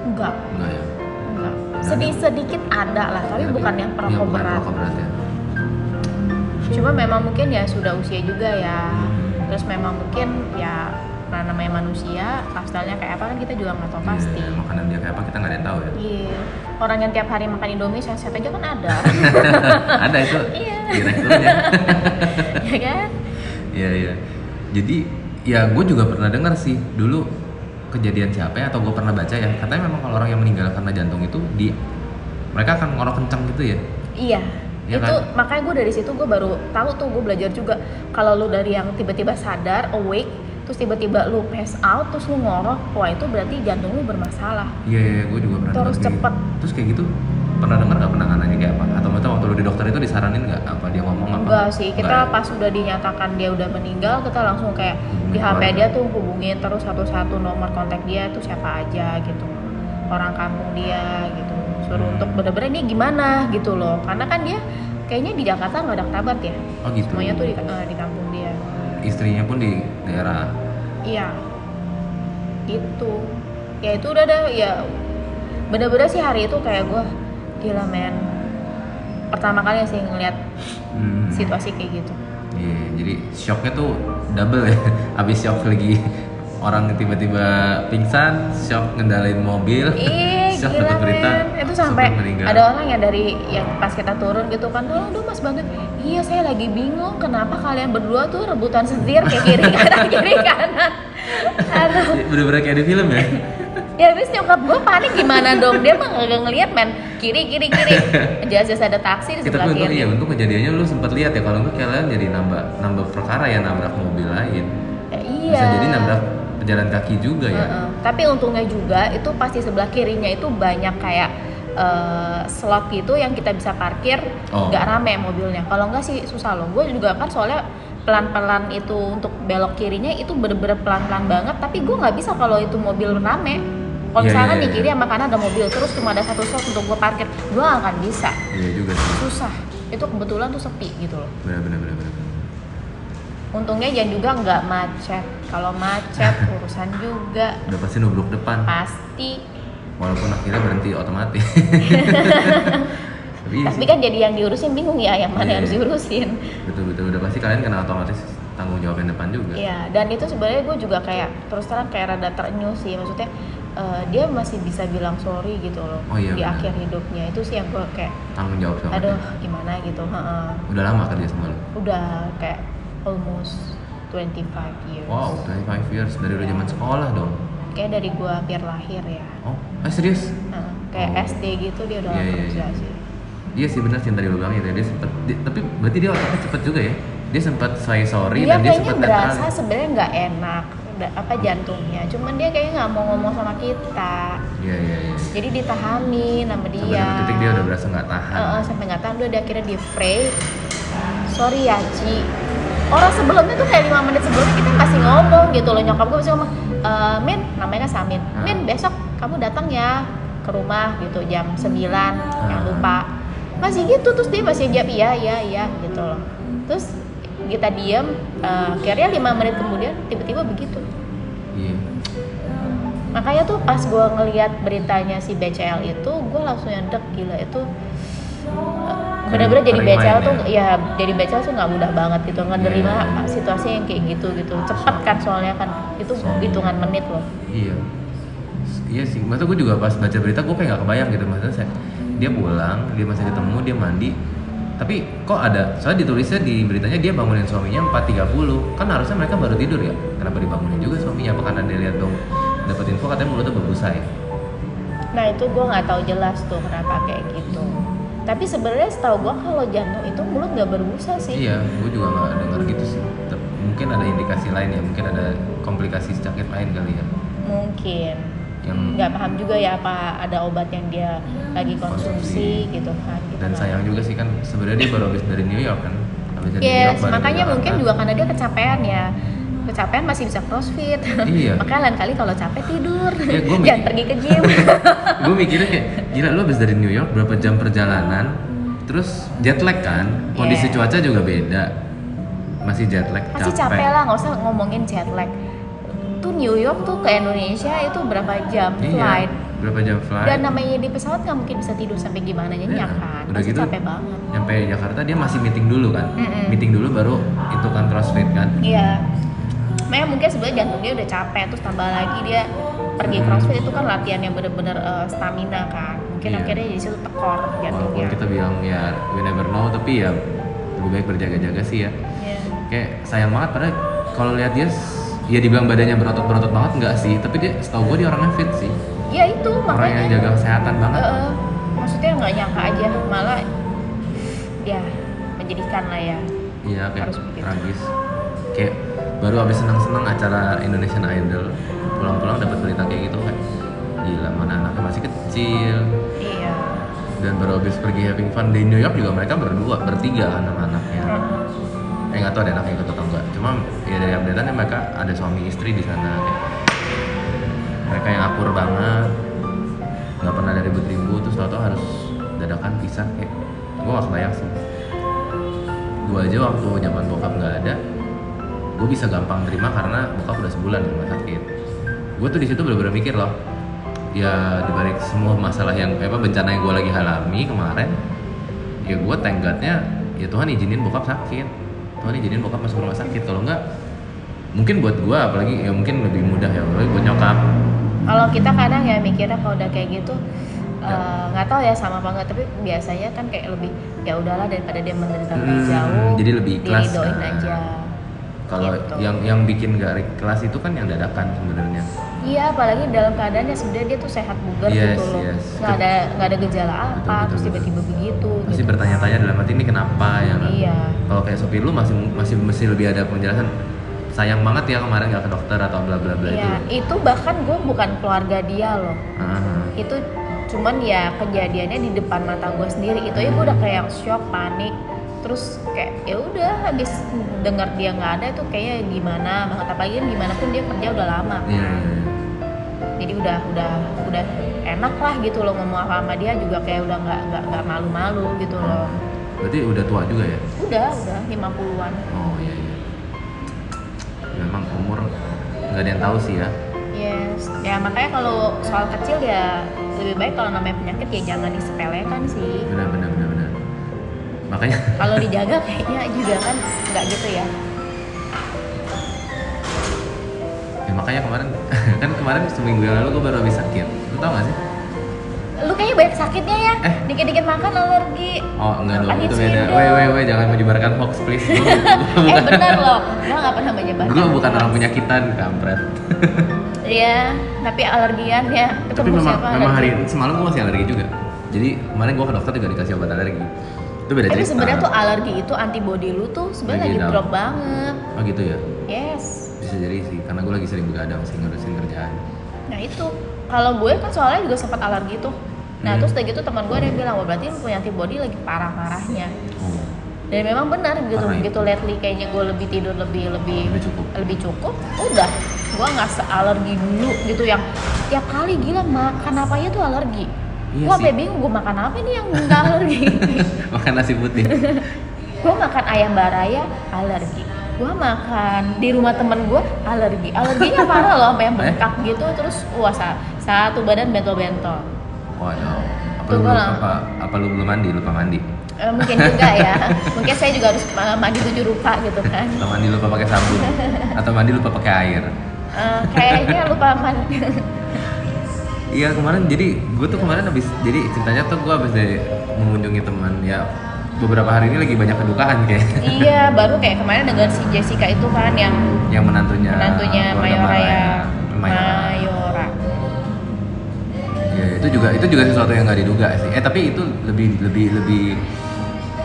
Speaker 3: Enggak
Speaker 2: enggak ya?
Speaker 3: Enggak sedih sedikit ada lah tapi
Speaker 2: Ya,
Speaker 3: bukan yang
Speaker 2: iya,
Speaker 3: perokok
Speaker 2: bukan
Speaker 3: berat.
Speaker 2: perokok berat ya.
Speaker 3: Cuma memang mungkin ya sudah usia juga ya.
Speaker 2: Hmm.
Speaker 3: terus memang mungkin ya nah namanya manusia lifestyle-nya kayak apa kan kita juga nggak tahu pasti.
Speaker 2: Iya, makanan dia kayak apa kita nggak ada yang tahu ya.
Speaker 3: Iya. Orang yang tiap hari makan indomie sehat aja kan ada.
Speaker 2: Ada itu.
Speaker 3: Iya.
Speaker 2: direkturnya
Speaker 3: ya. Kan?
Speaker 2: Iya iya. Jadi ya gue juga pernah dengar sih dulu kejadian siapa ya atau gue pernah baca ya katanya memang kalau orang yang meninggal karena jantung itu di mereka akan ngorok kencang gitu ya.
Speaker 3: iya.
Speaker 2: Iya
Speaker 3: itu
Speaker 2: kan?
Speaker 3: makanya gue dari situ gue baru tahu tuh gue belajar juga. Kalau lu dari yang tiba-tiba sadar awake terus tiba-tiba lu pass out terus lu ngorok wah itu berarti jantung lu bermasalah
Speaker 2: Iya iya gue juga pernah. Kayak
Speaker 3: cepet.
Speaker 2: gitu. Terus kayak gitu pernah dengar nggak penanganannya kayak apa? Atau maksudnya waktu lu di dokter itu disaranin nggak apa dia ngomong apa?
Speaker 3: Enggak sih, kita
Speaker 2: Nggak ya?
Speaker 3: pas sudah dinyatakan dia udah meninggal, kita langsung kayak
Speaker 2: Hubungin
Speaker 3: di HP dia tuh hubungin terus satu-satu nomor kontak dia tuh siapa aja gitu. Orang kampung dia gitu. Suruh
Speaker 2: Hmm.
Speaker 3: untuk bener-bener ini gimana gitu loh. Karena kan dia kayaknya di Jakarta nggak ada kerabat ya.
Speaker 2: Oh gitu.
Speaker 3: Semuanya tuh di, eh, di kampung dia.
Speaker 2: Istrinya pun di daerah.
Speaker 3: Iya. Gitu. Ya itu udah ada ya bener-bener sih hari itu kayak gue gila men. Pertama kali sih ngeliat
Speaker 2: Hmm.
Speaker 3: situasi kayak gitu.
Speaker 2: Iya, jadi shocknya tuh double ya. Abis shock lagi orang tiba-tiba pingsan, shock ngendalain mobil,
Speaker 3: Ih,
Speaker 2: shock
Speaker 3: gila
Speaker 2: dapat berita,
Speaker 3: men. Itu sampai ada orang yang dari yang pas kita turun gitu kan, oh, aduh mas banget. Iya saya lagi bingung kenapa kalian berdua tuh rebutan setir kayak kiri kanan kiri kanan.
Speaker 2: Iya, Bener-bener kayak di film ya.
Speaker 3: Ya habis nyokap gue panik gimana dong dia mah nggak ngeliat men kiri kiri kiri jelas-jelas ada taksi di sebelah kiri
Speaker 2: iya, untung kejadiannya lu sempat lihat ya. Kalau enggak kalian jadi nambah nambah perkara ya nabrak mobil lain.
Speaker 3: Ya, iya
Speaker 2: Bisa jadi nabrak pejalan kaki juga ya.
Speaker 3: Heeh. Tapi untungnya juga itu pasti sebelah kirinya itu banyak kayak eh, slot gitu yang kita bisa parkir
Speaker 2: Oh.
Speaker 3: nggak rame mobilnya. Kalau nggak sih susah loh. Gue juga kan soalnya pelan-pelan itu untuk belok kirinya itu bener-bener pelan-pelan banget. Tapi gue nggak bisa kalau itu mobil rame. Kalau
Speaker 2: Iya,
Speaker 3: misalkan
Speaker 2: iya,
Speaker 3: di
Speaker 2: iya.
Speaker 3: kiri sama kanan ada mobil terus cuma ada satu slot untuk gue parkir, gue akan bisa.
Speaker 2: Iya juga sih.
Speaker 3: Susah. itu kebetulan tuh sepi gitu loh
Speaker 2: benar benar benar benar
Speaker 3: untungnya jangan juga nggak macet. Kalau macet urusan juga.
Speaker 2: Udah pasti nubruk depan.
Speaker 3: Pasti.
Speaker 2: Walaupun akhirnya berhenti otomatis. Tapi, iya
Speaker 3: tapi
Speaker 2: sih,
Speaker 3: kan jadi yang diurusin bingung ya yang mana
Speaker 2: Iya,
Speaker 3: yang harus
Speaker 2: iya.
Speaker 3: diurusin.
Speaker 2: Betul betul. Udah pasti kalian kena otomatis tanggung jawab yang depan juga.
Speaker 3: Iya, dan itu sebenarnya gue juga kayak terus terang kayak rada terenyuh sih, maksudnya eh, dia masih bisa bilang sorry gitu loh
Speaker 2: Oh iya,
Speaker 3: di
Speaker 2: benar.
Speaker 3: akhir hidupnya. Itu sih yang gue kayak,
Speaker 2: tanggung jawab sama
Speaker 3: aduh
Speaker 2: dia.
Speaker 3: gimana? gitu, heeh.
Speaker 2: udah lama kerja sama lo
Speaker 3: udah kayak almost 25 years.
Speaker 2: wow 25 years. Dari udah zaman sekolah dong?
Speaker 3: Kayak dari gue hampir lahir ya,
Speaker 2: oh eh serius?
Speaker 3: Heeh, kayak
Speaker 2: Oh.
Speaker 3: SD gitu dia udah
Speaker 2: Iya, iya,
Speaker 3: kerja
Speaker 2: iya.
Speaker 3: sih.
Speaker 2: Iya sih benar sih yang tadi lo bilang itu dia sempet di- tapi berarti dia otaknya cepet juga ya? Dia sempat say sorry
Speaker 3: Dia
Speaker 2: dan dia sempat
Speaker 3: berasa sebenarnya nggak enak, apa jantungnya, cuman dia kayaknya nggak mau ngomong sama kita.
Speaker 2: iya iya iya.
Speaker 3: Jadi ditahanin sama dia.
Speaker 2: sampai titik dia udah berasa nggak tahan.
Speaker 3: Heeh, sampai nggak tahan udah dia akhirnya di pray. Sorry ya Ci orang sebelumnya tuh kayak lima menit sebelumnya kita masih ngomong gitu loh. Nyokap gue masih ngomong e, Min namanya kan Samin.
Speaker 2: Ah.
Speaker 3: Min besok kamu datang ya ke rumah gitu jam 9
Speaker 2: Ah.
Speaker 3: yang lupa. Masih gitu terus dia masih jawab iya iya iya gitu loh. Terus kita diem eh, akhirnya lima menit kemudian tiba-tiba begitu.
Speaker 2: Iya.
Speaker 3: Makanya tuh pas gue ngelihat beritanya si BCL itu gue langsung yang dek gila itu bener-bener jadi
Speaker 2: Terima
Speaker 3: BCL tuh ya jadi BCL tuh nggak mudah banget gitu ngenerima
Speaker 2: Iya, iya.
Speaker 3: situasi yang kayak gitu gitu cepet kan soalnya kan itu
Speaker 2: Soalnya.
Speaker 3: hitungan menit loh
Speaker 2: Iya. Iya sih. Maksudnya gue juga pas baca berita gue kayak gak kebayang gitu. Maksudnya saya, dia pulang, dia masih ketemu, dia mandi. Tapi kok ada, soalnya ditulisnya di beritanya dia bangunin suaminya 4.30 Kan harusnya mereka baru tidur ya Kenapa dibangunin juga suaminya? Apa karena dia lihat dong dapat info katanya mulutnya berbusa ya?
Speaker 3: nah itu gue nggak tahu jelas tuh kenapa kayak gitu tapi sebenarnya setahu gue kalau jantung itu mulut nggak berbusa sih
Speaker 2: Iya, gue juga gak dengar gitu sih Mungkin ada indikasi lain ya, mungkin ada komplikasi sakit lain kali ya
Speaker 3: mungkin
Speaker 2: Yang
Speaker 3: nggak paham juga ya apa ada obat yang dia lagi konsumsi,
Speaker 2: Konsumsi.
Speaker 3: gitu kan gitu
Speaker 2: dan
Speaker 3: kan.
Speaker 2: sayang juga sih kan sebenarnya dia baru habis dari New York kan habis dari New
Speaker 3: Yes,
Speaker 2: York
Speaker 3: makanya mungkin juga karena dia kecapean ya. Kecapean masih bisa crossfit.
Speaker 2: Iya.
Speaker 3: makanya lain kali kalau capek tidur.
Speaker 2: Ya, gua
Speaker 3: Jangan pergi ke gym.
Speaker 2: gue mikirnya kayak gila lu habis dari New York berapa jam perjalanan terus jet lag kan kondisi
Speaker 3: Iya.
Speaker 2: cuaca juga beda masih jet lag
Speaker 3: Pasti capek lah, nggak usah ngomongin jet lag. Tuh New York tuh ke Indonesia itu berapa jam
Speaker 2: iya
Speaker 3: flight.
Speaker 2: berapa jam flight
Speaker 3: Dan namanya di pesawat nggak mungkin bisa tidur sampai gimana nyenyak
Speaker 2: Iya,
Speaker 3: kan.
Speaker 2: udah
Speaker 3: Pasti
Speaker 2: gitu
Speaker 3: capek banget.
Speaker 2: nyampe Jakarta dia masih meeting dulu kan
Speaker 3: Mm-mm.
Speaker 2: meeting dulu baru itu kan crossfit kan
Speaker 3: Iya. Makanya mungkin sebenarnya jantung dia udah capek terus tambah lagi dia pergi crossfit itu kan latihan yang bener-bener eh, stamina kan. Mungkin
Speaker 2: Iya.
Speaker 3: akhirnya jadi situ tekor
Speaker 2: walaupun
Speaker 3: jantungnya.
Speaker 2: kita bilang ya we never know tapi ya lebih baik berjaga-jaga sih ya
Speaker 3: Iya.
Speaker 2: kayak sayang banget padahal kalau lihat dia ya dibilang badannya berotot-berotot banget enggak sih tapi dia setahu gue dia orangnya fit sih
Speaker 3: Ya itu
Speaker 2: orang yang
Speaker 3: makanya.
Speaker 2: jaga kesehatan banget
Speaker 3: Eh, maksudnya nggak nyangka aja malah ya menjadikan lah ya.
Speaker 2: Iya kayak
Speaker 3: Harus begitu.
Speaker 2: tragis. Kayak baru habis senang-senang acara Indonesian Idol, pulang-pulang dapat berita kayak gitu kayak gila mana anaknya masih kecil
Speaker 3: Iya.
Speaker 2: dan baru habis pergi having fun di New York juga mereka berdua bertiga kan sama anaknya.
Speaker 3: Hmm.
Speaker 2: Eh nggak tahu ada anaknya ikut atau enggak. Cuma ya dari updateannya mereka ada suami istri di sana kayak mereka yang akur banget nggak pernah ada ribut-ribut terus tau harus dadakan pisah kayak gue gak kebayang sih gue aja waktu zaman bokap nggak ada gue bisa gampang terima karena bokap udah sebulan di rumah sakit. Gue tuh di situ bener-bener mikir loh ya dibalik semua masalah yang apa bencana yang gue lagi alami kemarin ya gue tenggatnya ya Tuhan izinin bokap sakit. Tuhan izinin bokap masuk rumah sakit. Kalau enggak mungkin buat gue apalagi ya mungkin lebih mudah ya apalagi buat nyokap.
Speaker 3: Kalau kita kadang ya mikirnya kalau udah kayak gitu
Speaker 2: Ya.
Speaker 3: eh, nggak tahu ya sama apa enggak tapi biasanya kan kayak lebih ya udahlah daripada dia menderita lebih
Speaker 2: Hmm,
Speaker 3: jauh
Speaker 2: jadi lebih ikhlas, kan.
Speaker 3: aja
Speaker 2: kalau
Speaker 3: Gitu.
Speaker 2: yang yang bikin gak kelas itu kan yang dadakan sebenarnya.
Speaker 3: Iya apalagi dalam keadaannya sebenarnya dia tuh sehat bugar
Speaker 2: Yes,
Speaker 3: gitu loh.
Speaker 2: yes.
Speaker 3: nggak ada nggak ada gejala apa
Speaker 2: Betul, betul,
Speaker 3: terus tiba-tiba begitu
Speaker 2: pasti
Speaker 3: gitu.
Speaker 2: bertanya-tanya dalam hati ini kenapa ya? Kan?
Speaker 3: iya.
Speaker 2: Kalau kayak sopir lu masih masih mesti lebih ada penjelasan sayang banget ya kemarin nggak ke dokter atau bla bla bla itu
Speaker 3: iya itu bahkan gue bukan keluarga dia loh.
Speaker 2: Ah,
Speaker 3: itu cuman ya kejadiannya di depan mata gue sendiri. Itu ya gue udah kayak shock panik terus kayak ya udah habis dengar dia nggak ada itu kayak gimana banget apalagi kan gimana pun dia kerja udah lama kan
Speaker 2: iya.
Speaker 3: jadi udah udah udah enak lah gitu loh ngomong apa sama dia juga kayak udah nggak nggak nggak malu-malu gitu loh
Speaker 2: berarti udah tua juga ya
Speaker 3: Udah, udah 50-an.
Speaker 2: oh iya iya memang umur nggak ada yang tahu sih ya
Speaker 3: Yes. Ya makanya kalau soal kecil ya lebih baik kalau namanya penyakit ya jangan disepelekan sih.
Speaker 2: benar benar benar benar makanya
Speaker 3: Kalau dijaga kayaknya juga kan nggak gitu ya.
Speaker 2: ya makanya kemarin kan kemarin seminggu yang lalu gue baru habis sakit lu tau gak sih
Speaker 3: Lu kayaknya banyak sakitnya ya.
Speaker 2: Eh.
Speaker 3: Dikit-dikit makan alergi.
Speaker 2: oh enggak dong itu beda weh weh weh jangan menyebarkan hoax please gue
Speaker 3: eh bener loh, gua nggak pernah menyebarkan.
Speaker 2: gue bukan orang penyakitan kampret
Speaker 3: Iya, tapi alergian ya.
Speaker 2: tapi memang
Speaker 3: siapa
Speaker 2: memang hari semalam gue masih alergi juga jadi kemarin gue ke dokter juga dikasih obat alergi itu beda
Speaker 3: Tapi sebenarnya tuh alergi itu antibody lu tuh sebenarnya
Speaker 2: Lagi
Speaker 3: drop banget.
Speaker 2: oh gitu ya
Speaker 3: Yes.
Speaker 2: bisa jadi sih karena gue lagi sering begadang sih ngurusin kerjaan
Speaker 3: Nah itu, kalau gue kan soalnya juga sempat alergi tuh. Nah
Speaker 2: Hmm.
Speaker 3: terus udah gitu teman gue ada yang bilang, wah berarti lu punya antibody lagi parah-parahnya.
Speaker 2: oh
Speaker 3: Dan memang benar gitu,
Speaker 2: Parah
Speaker 3: begitu lately kayaknya gue lebih tidur lebih lebih
Speaker 2: lebih cukup
Speaker 3: lebih cukup, udah gue nggak sealergi dulu gitu yang tiap kali gila makan apa aja tuh alergi.
Speaker 2: Iya
Speaker 3: gue sampai
Speaker 2: sih.
Speaker 3: bingung gue makan apa nih yang alergi.
Speaker 2: makan nasi putih
Speaker 3: gue makan ayam baraya alergi. Gue makan di rumah temen gue alergi. Alerginya parah loh sampai yang
Speaker 2: Eh?
Speaker 3: bengkak gitu terus wah sa- satu badan bentol-bentol.
Speaker 2: waduh apa
Speaker 3: Tuh,
Speaker 2: lu
Speaker 3: gua
Speaker 2: belum apa apa lu belum mandi lupa mandi
Speaker 3: Eh, mungkin juga ya. mungkin saya juga harus ma- mandi tujuh rupa gitu kan.
Speaker 2: atau mandi lupa pakai sabun atau mandi lupa pakai air
Speaker 3: Eh, kayaknya lupa mandi.
Speaker 2: Iya kemarin jadi gue tuh kemarin habis jadi ceritanya tuh gue habis dari mengunjungi teman ya beberapa hari ini lagi banyak kedukaan kayak
Speaker 3: iya, baru kayak kemarin dengan si Jessica itu kan yang
Speaker 2: yang menantunya
Speaker 3: menantunya Mayora
Speaker 2: Mara
Speaker 3: ya.
Speaker 2: Mayora. Ya, itu juga itu juga sesuatu yang nggak diduga sih. Eh tapi itu lebih lebih lebih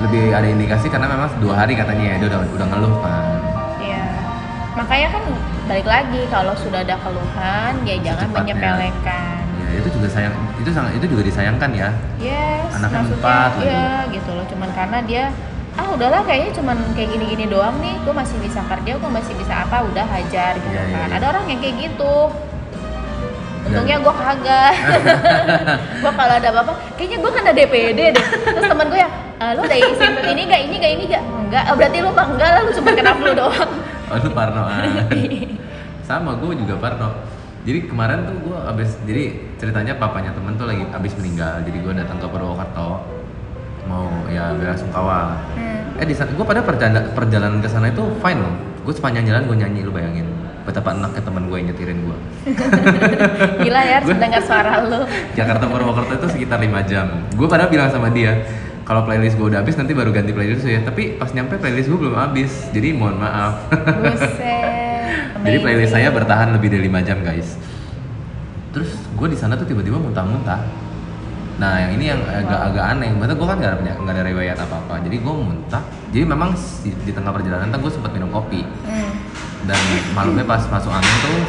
Speaker 2: lebih ada indikasi karena memang dua hari katanya ya dia udah udah ngeluh kan.
Speaker 3: Iya. Makanya kan balik lagi kalau sudah ada keluhan ya jangan menyepelekan.
Speaker 2: Ya itu juga sayang itu sangat itu juga disayangkan ya.
Speaker 3: Yes,
Speaker 2: Anaknya empat
Speaker 3: iya gitu loh. Cuman karena dia ah udahlah kayaknya cuman kayak gini-gini doang nih, gue masih bisa kerja, gue masih bisa apa, udah hajar gitu
Speaker 2: Iya, iya,
Speaker 3: kan.
Speaker 2: iya.
Speaker 3: Ada orang yang kayak gitu. Untungnya gue kagak. gue kalau ada apa-apa, kayaknya gue kena DPD deh. Terus teman gue ya, "Ah, lu udah isi ini gak, ini gak, ini gak? Enggak, oh, berarti lu mah enggak lah, lu cuma kena flu doang.
Speaker 2: Oh itu Parno. Sama gue juga Parno. Jadi kemarin tuh gue abis jadi ceritanya papanya temen tuh lagi abis meninggal. Jadi gue datang ke Purwokerto mau ya bela sungkawa.
Speaker 3: Hmm.
Speaker 2: Eh di sana gue pada perjalanan perjalanan ke sana itu fine loh. Gue sepanjang jalan gue nyanyi lu bayangin. Betapa enaknya temen gue yang nyetirin gue.
Speaker 3: Gila ya, harus mendengar suara lu.
Speaker 2: Jakarta Purwokerto itu sekitar 5 jam. Gue pada bilang sama dia, kalau playlist gue udah habis nanti baru ganti playlist ya. Tapi pas nyampe playlist gue belum habis. Jadi mohon maaf.
Speaker 3: Buset.
Speaker 2: Jadi playlist saya bertahan lebih dari 5 jam guys. Terus gue di sana tuh tiba-tiba muntah-muntah. Nah yang ini yang agak-agak aneh. Maksudnya gue kan nggak ada punya- nggak ada riwayat apa-apa. Jadi gue muntah. Jadi memang di, di tengah perjalanan tuh gue sempat minum kopi.
Speaker 3: Hmm.
Speaker 2: Dan malamnya pas masuk angin tuh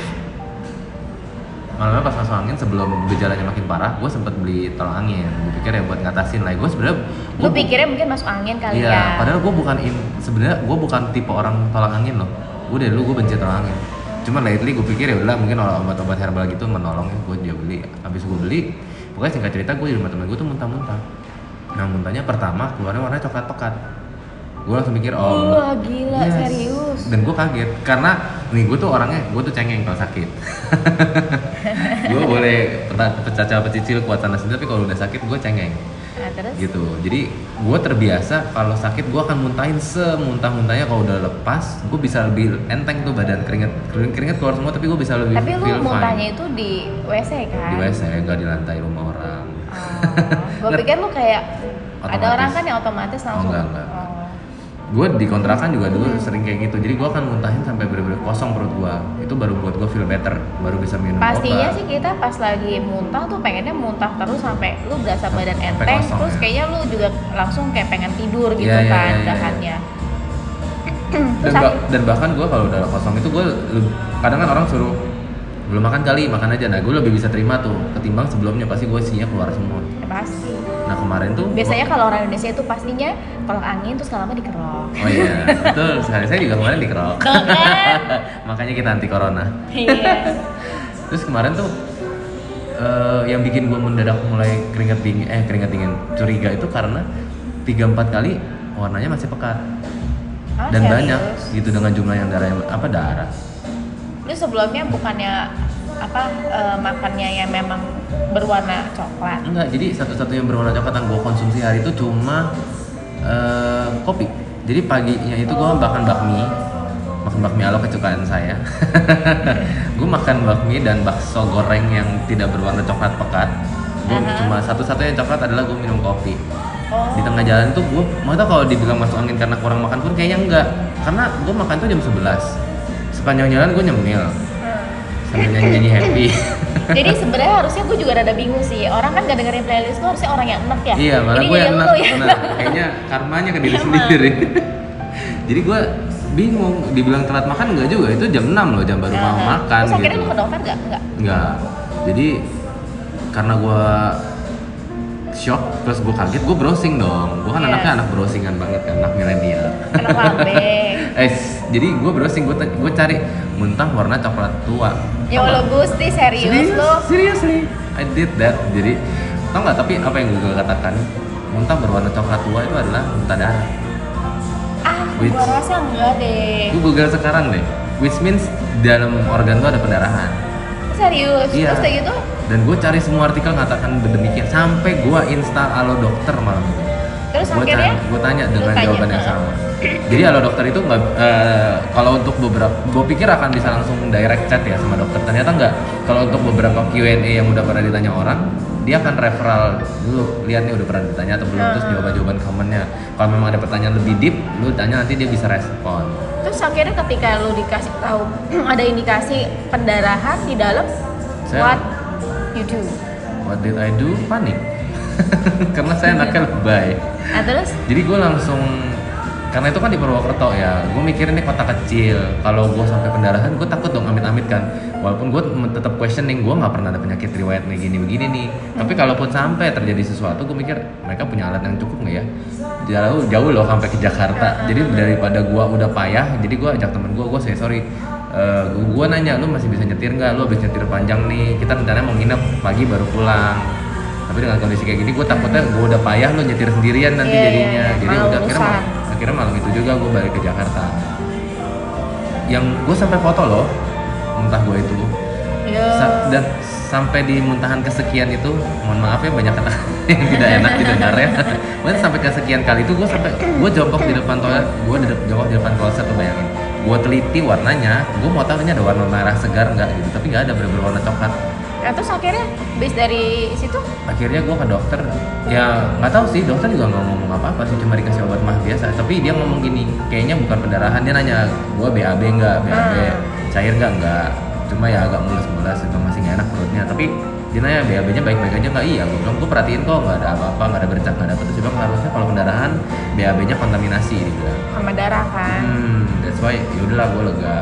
Speaker 2: malamnya pas masuk angin sebelum gejalanya makin parah, gue sempet beli tol angin. Gue pikir ya buat ngatasin lah. Gue sebenarnya bu-
Speaker 3: pikirnya mungkin masuk angin kali
Speaker 2: Iya,
Speaker 3: ya?
Speaker 2: padahal gue bukan in, sebenarnya gue bukan tipe orang tolak angin loh. Gue dari dulu gue benci tolak angin. Cuman lately gue pikir ya udah mungkin obat-obat herbal gitu menolong ya gue dia beli. Habis gue beli, pokoknya singkat cerita gue di rumah temen gue tuh muntah-muntah. Nah muntahnya pertama keluarnya warnanya coklat pekat. Gue langsung mikir oh
Speaker 3: Wah, gila,
Speaker 2: yes.
Speaker 3: serius.
Speaker 2: Dan gue kaget karena nih gue tuh orangnya gue tuh cengeng kalau sakit. gue boleh peta- pecacah pecicil kuat sana sini tapi kalau udah sakit gue cengeng
Speaker 3: Nah, terus?
Speaker 2: gitu jadi gue terbiasa kalau sakit gue akan muntahin semuntah-muntahnya kalau udah lepas gue bisa lebih enteng tuh badan keringet keringet, keringet keluar semua tapi gue bisa lebih
Speaker 3: Tapi lu muntahnya
Speaker 2: fine
Speaker 3: itu di WC kan?
Speaker 2: di WC nggak di lantai rumah orang
Speaker 3: Oh, gue pikir lu kayak ada
Speaker 2: Otomatis.
Speaker 3: orang kan yang otomatis langsung.
Speaker 2: enggak, enggak.
Speaker 3: Oh.
Speaker 2: Gue di kontrakan juga dulu sering kayak gitu jadi gue akan muntahin sampai bener-bener kosong perut gue itu baru buat gue feel better baru bisa minum
Speaker 3: Pastinya
Speaker 2: obat
Speaker 3: sih kita pas lagi muntah tuh pengennya muntah terus sampai lu berasa badan
Speaker 2: Sampai
Speaker 3: enteng,
Speaker 2: kosong,
Speaker 3: terus
Speaker 2: ya.
Speaker 3: kayaknya lu juga langsung kayak pengen tidur gitu
Speaker 2: Iya, iya,
Speaker 3: kan
Speaker 2: iya, iya.
Speaker 3: dahannya.
Speaker 2: dan,
Speaker 3: terus
Speaker 2: ba- dan bahkan gue kalau udah kosong itu gue kadang kan orang suruh belum makan kali makan aja nah gue lebih bisa terima tuh ketimbang sebelumnya pasti gue isinya keluar semua
Speaker 3: ya pasti.
Speaker 2: Nah kemarin tuh
Speaker 3: Biasanya kalau orang Indonesia itu pastinya kalau angin terus lama dikerok.
Speaker 2: oh iya betul sekali saya juga kemarin dikerok
Speaker 3: kan?
Speaker 2: makanya kita anti corona
Speaker 3: Iya.
Speaker 2: terus kemarin tuh eh, yang bikin gue mendadak mulai keringat dingin eh keringat dingin curiga itu karena tiga empat kali warnanya masih pekat
Speaker 3: Ah,
Speaker 2: dan
Speaker 3: serius?
Speaker 2: banyak gitu dengan jumlah yang darah yang apa darah
Speaker 3: Lu sebelumnya bukannya apa eh, makannya yang memang berwarna coklat.
Speaker 2: enggak jadi satu-satunya berwarna coklat yang gue konsumsi hari itu cuma eh, kopi. Jadi paginya itu gue makan bakmi makan bakmi alo kesukaan saya. Gue makan bakmi dan bakso goreng yang tidak berwarna coklat pekat. Gue
Speaker 3: Aha.
Speaker 2: cuma satu-satunya coklat adalah gue minum kopi.
Speaker 3: Oh.
Speaker 2: di tengah jalan tuh gue mau tau kalau dibilang masuk angin karena kurang makan pun kayaknya enggak. Karena gue makan tuh jam 11 sepanjang jalan gue nyemil. Sambil nyanyi-nyanyi happy
Speaker 3: Jadi sebenarnya harusnya gue juga rada bingung sih. Orang kan gak dengerin playlist lu harusnya orang yang enak ya.
Speaker 2: iya malah gue
Speaker 3: jadi
Speaker 2: yang enak
Speaker 3: ya.
Speaker 2: nah, kayaknya karmanya ke diri
Speaker 3: Emang.
Speaker 2: sendiri jadi gue bingung dibilang telat makan enggak juga itu jam 6 loh jam baru mau
Speaker 3: Nah,
Speaker 2: makan
Speaker 3: Terus akhirnya
Speaker 2: gitu
Speaker 3: lu ke dokter gak? Enggak.
Speaker 2: enggak jadi karena gue shock terus gue kaget gue browsing dong gue kan
Speaker 3: Iya.
Speaker 2: anaknya anak browsingan banget kan anak milenial
Speaker 3: Anak lambe.
Speaker 2: Eh, jadi gue browsing, gue gue cari muntah warna coklat tua.
Speaker 3: ya Allah Gusti serius lu.
Speaker 2: Seriously, I did that. Jadi, tau nggak? Tapi apa yang Google katakan, muntah berwarna coklat tua itu adalah muntah darah.
Speaker 3: Ah,
Speaker 2: Which-
Speaker 3: gua rasa enggak deh.
Speaker 2: Gue Google sekarang deh, which means dalam organ tuh ada pendarahan.
Speaker 3: Serius.
Speaker 2: Iya.
Speaker 3: Terus kayak gitu
Speaker 2: Dan gue cari semua artikel ngatakan demikian, sampai gue install Halo Dokter malam itu.
Speaker 3: Terus
Speaker 2: gue
Speaker 3: akhirnya
Speaker 2: gue tanya dengan jawaban yang sama. Jadi halo dokter itu nggak, eh, kalau untuk beberapa, gue pikir akan bisa langsung direct chat ya sama dokter. Ternyata nggak. Kalau untuk beberapa Q&A yang udah pernah ditanya orang, dia akan referral dulu, lihat nih udah pernah ditanya atau belum, terus
Speaker 3: Hmm.
Speaker 2: jawaban-jawaban komennya. Kalau memang ada pertanyaan lebih deep, lu tanya nanti dia bisa respon.
Speaker 3: Terus akhirnya ketika lu dikasih tahu ada indikasi pendarahan di dalam
Speaker 2: Saya-
Speaker 3: what you do.
Speaker 2: What did I do? Panik. Karena saya anaknya lebay.
Speaker 3: Nah, terus
Speaker 2: jadi gue langsung karena itu kan di Purwokerto ya gue mikir ini kota kecil. Kalau gue sampai pendarahan gue takut dong amit-amit kan. Walaupun gue tetap questioning gue nggak pernah ada penyakit riwayat nih gini begini nih. Tapi kalaupun sampai terjadi sesuatu gue mikir mereka punya alat yang cukup nggak ya? Jauh jauh loh sampai ke Jakarta. Jadi daripada gue udah payah jadi gue ajak temen gue gue say sorry. Gue nanya lu masih bisa nyetir nggak? Lu habis nyetir panjang nih. Kita rencananya mau nginep pagi baru pulang. Tapi dengan kondisi kayak gini gue takutnya gue udah payah lu nyetir sendirian nanti
Speaker 3: Iya, iya,
Speaker 2: jadinya.
Speaker 3: iya.
Speaker 2: jadi udah mal- akhirnya malam itu juga gue balik ke Jakarta. Yang gue sampai foto loh muntah gue itu.
Speaker 3: Ya
Speaker 2: Sa- dan sampai di muntahan kesekian itu mohon maaf ya banyak kata yang tidak enak didengar ya. Pokoknya sampai kesekian kali itu gue sampai gue jongkok di depan toilet gue di jongkok di depan kloset tuh bayangin. Gue teliti warnanya gue mau tahu ini ada warna merah segar nggak gitu tapi nggak ada bener-bener warna coklat
Speaker 3: Nah, terus akhirnya bis dari situ?
Speaker 2: Akhirnya gue ke dokter. Ya nggak tahu sih dokter juga nggak ngomong apa apa sih cuma dikasih obat mah biasa. Tapi dia ngomong gini kayaknya bukan pendarahan. Dia nanya gue BAB nggak? BAB
Speaker 3: Hmm.
Speaker 2: cair nggak? Nggak. Cuma ya agak mulus-mulus itu masih nggak enak perutnya. Tapi dia nanya BAB nya baik-baik aja nggak? Iya. Gue bilang gue perhatiin kok nggak ada apa-apa nggak ada bercak nggak ada apa terus dia bilang harusnya kalau pendarahan BAB nya kontaminasi dia bilang.
Speaker 3: Sama darah kan.
Speaker 2: hmm that's why yaudahlah gue lega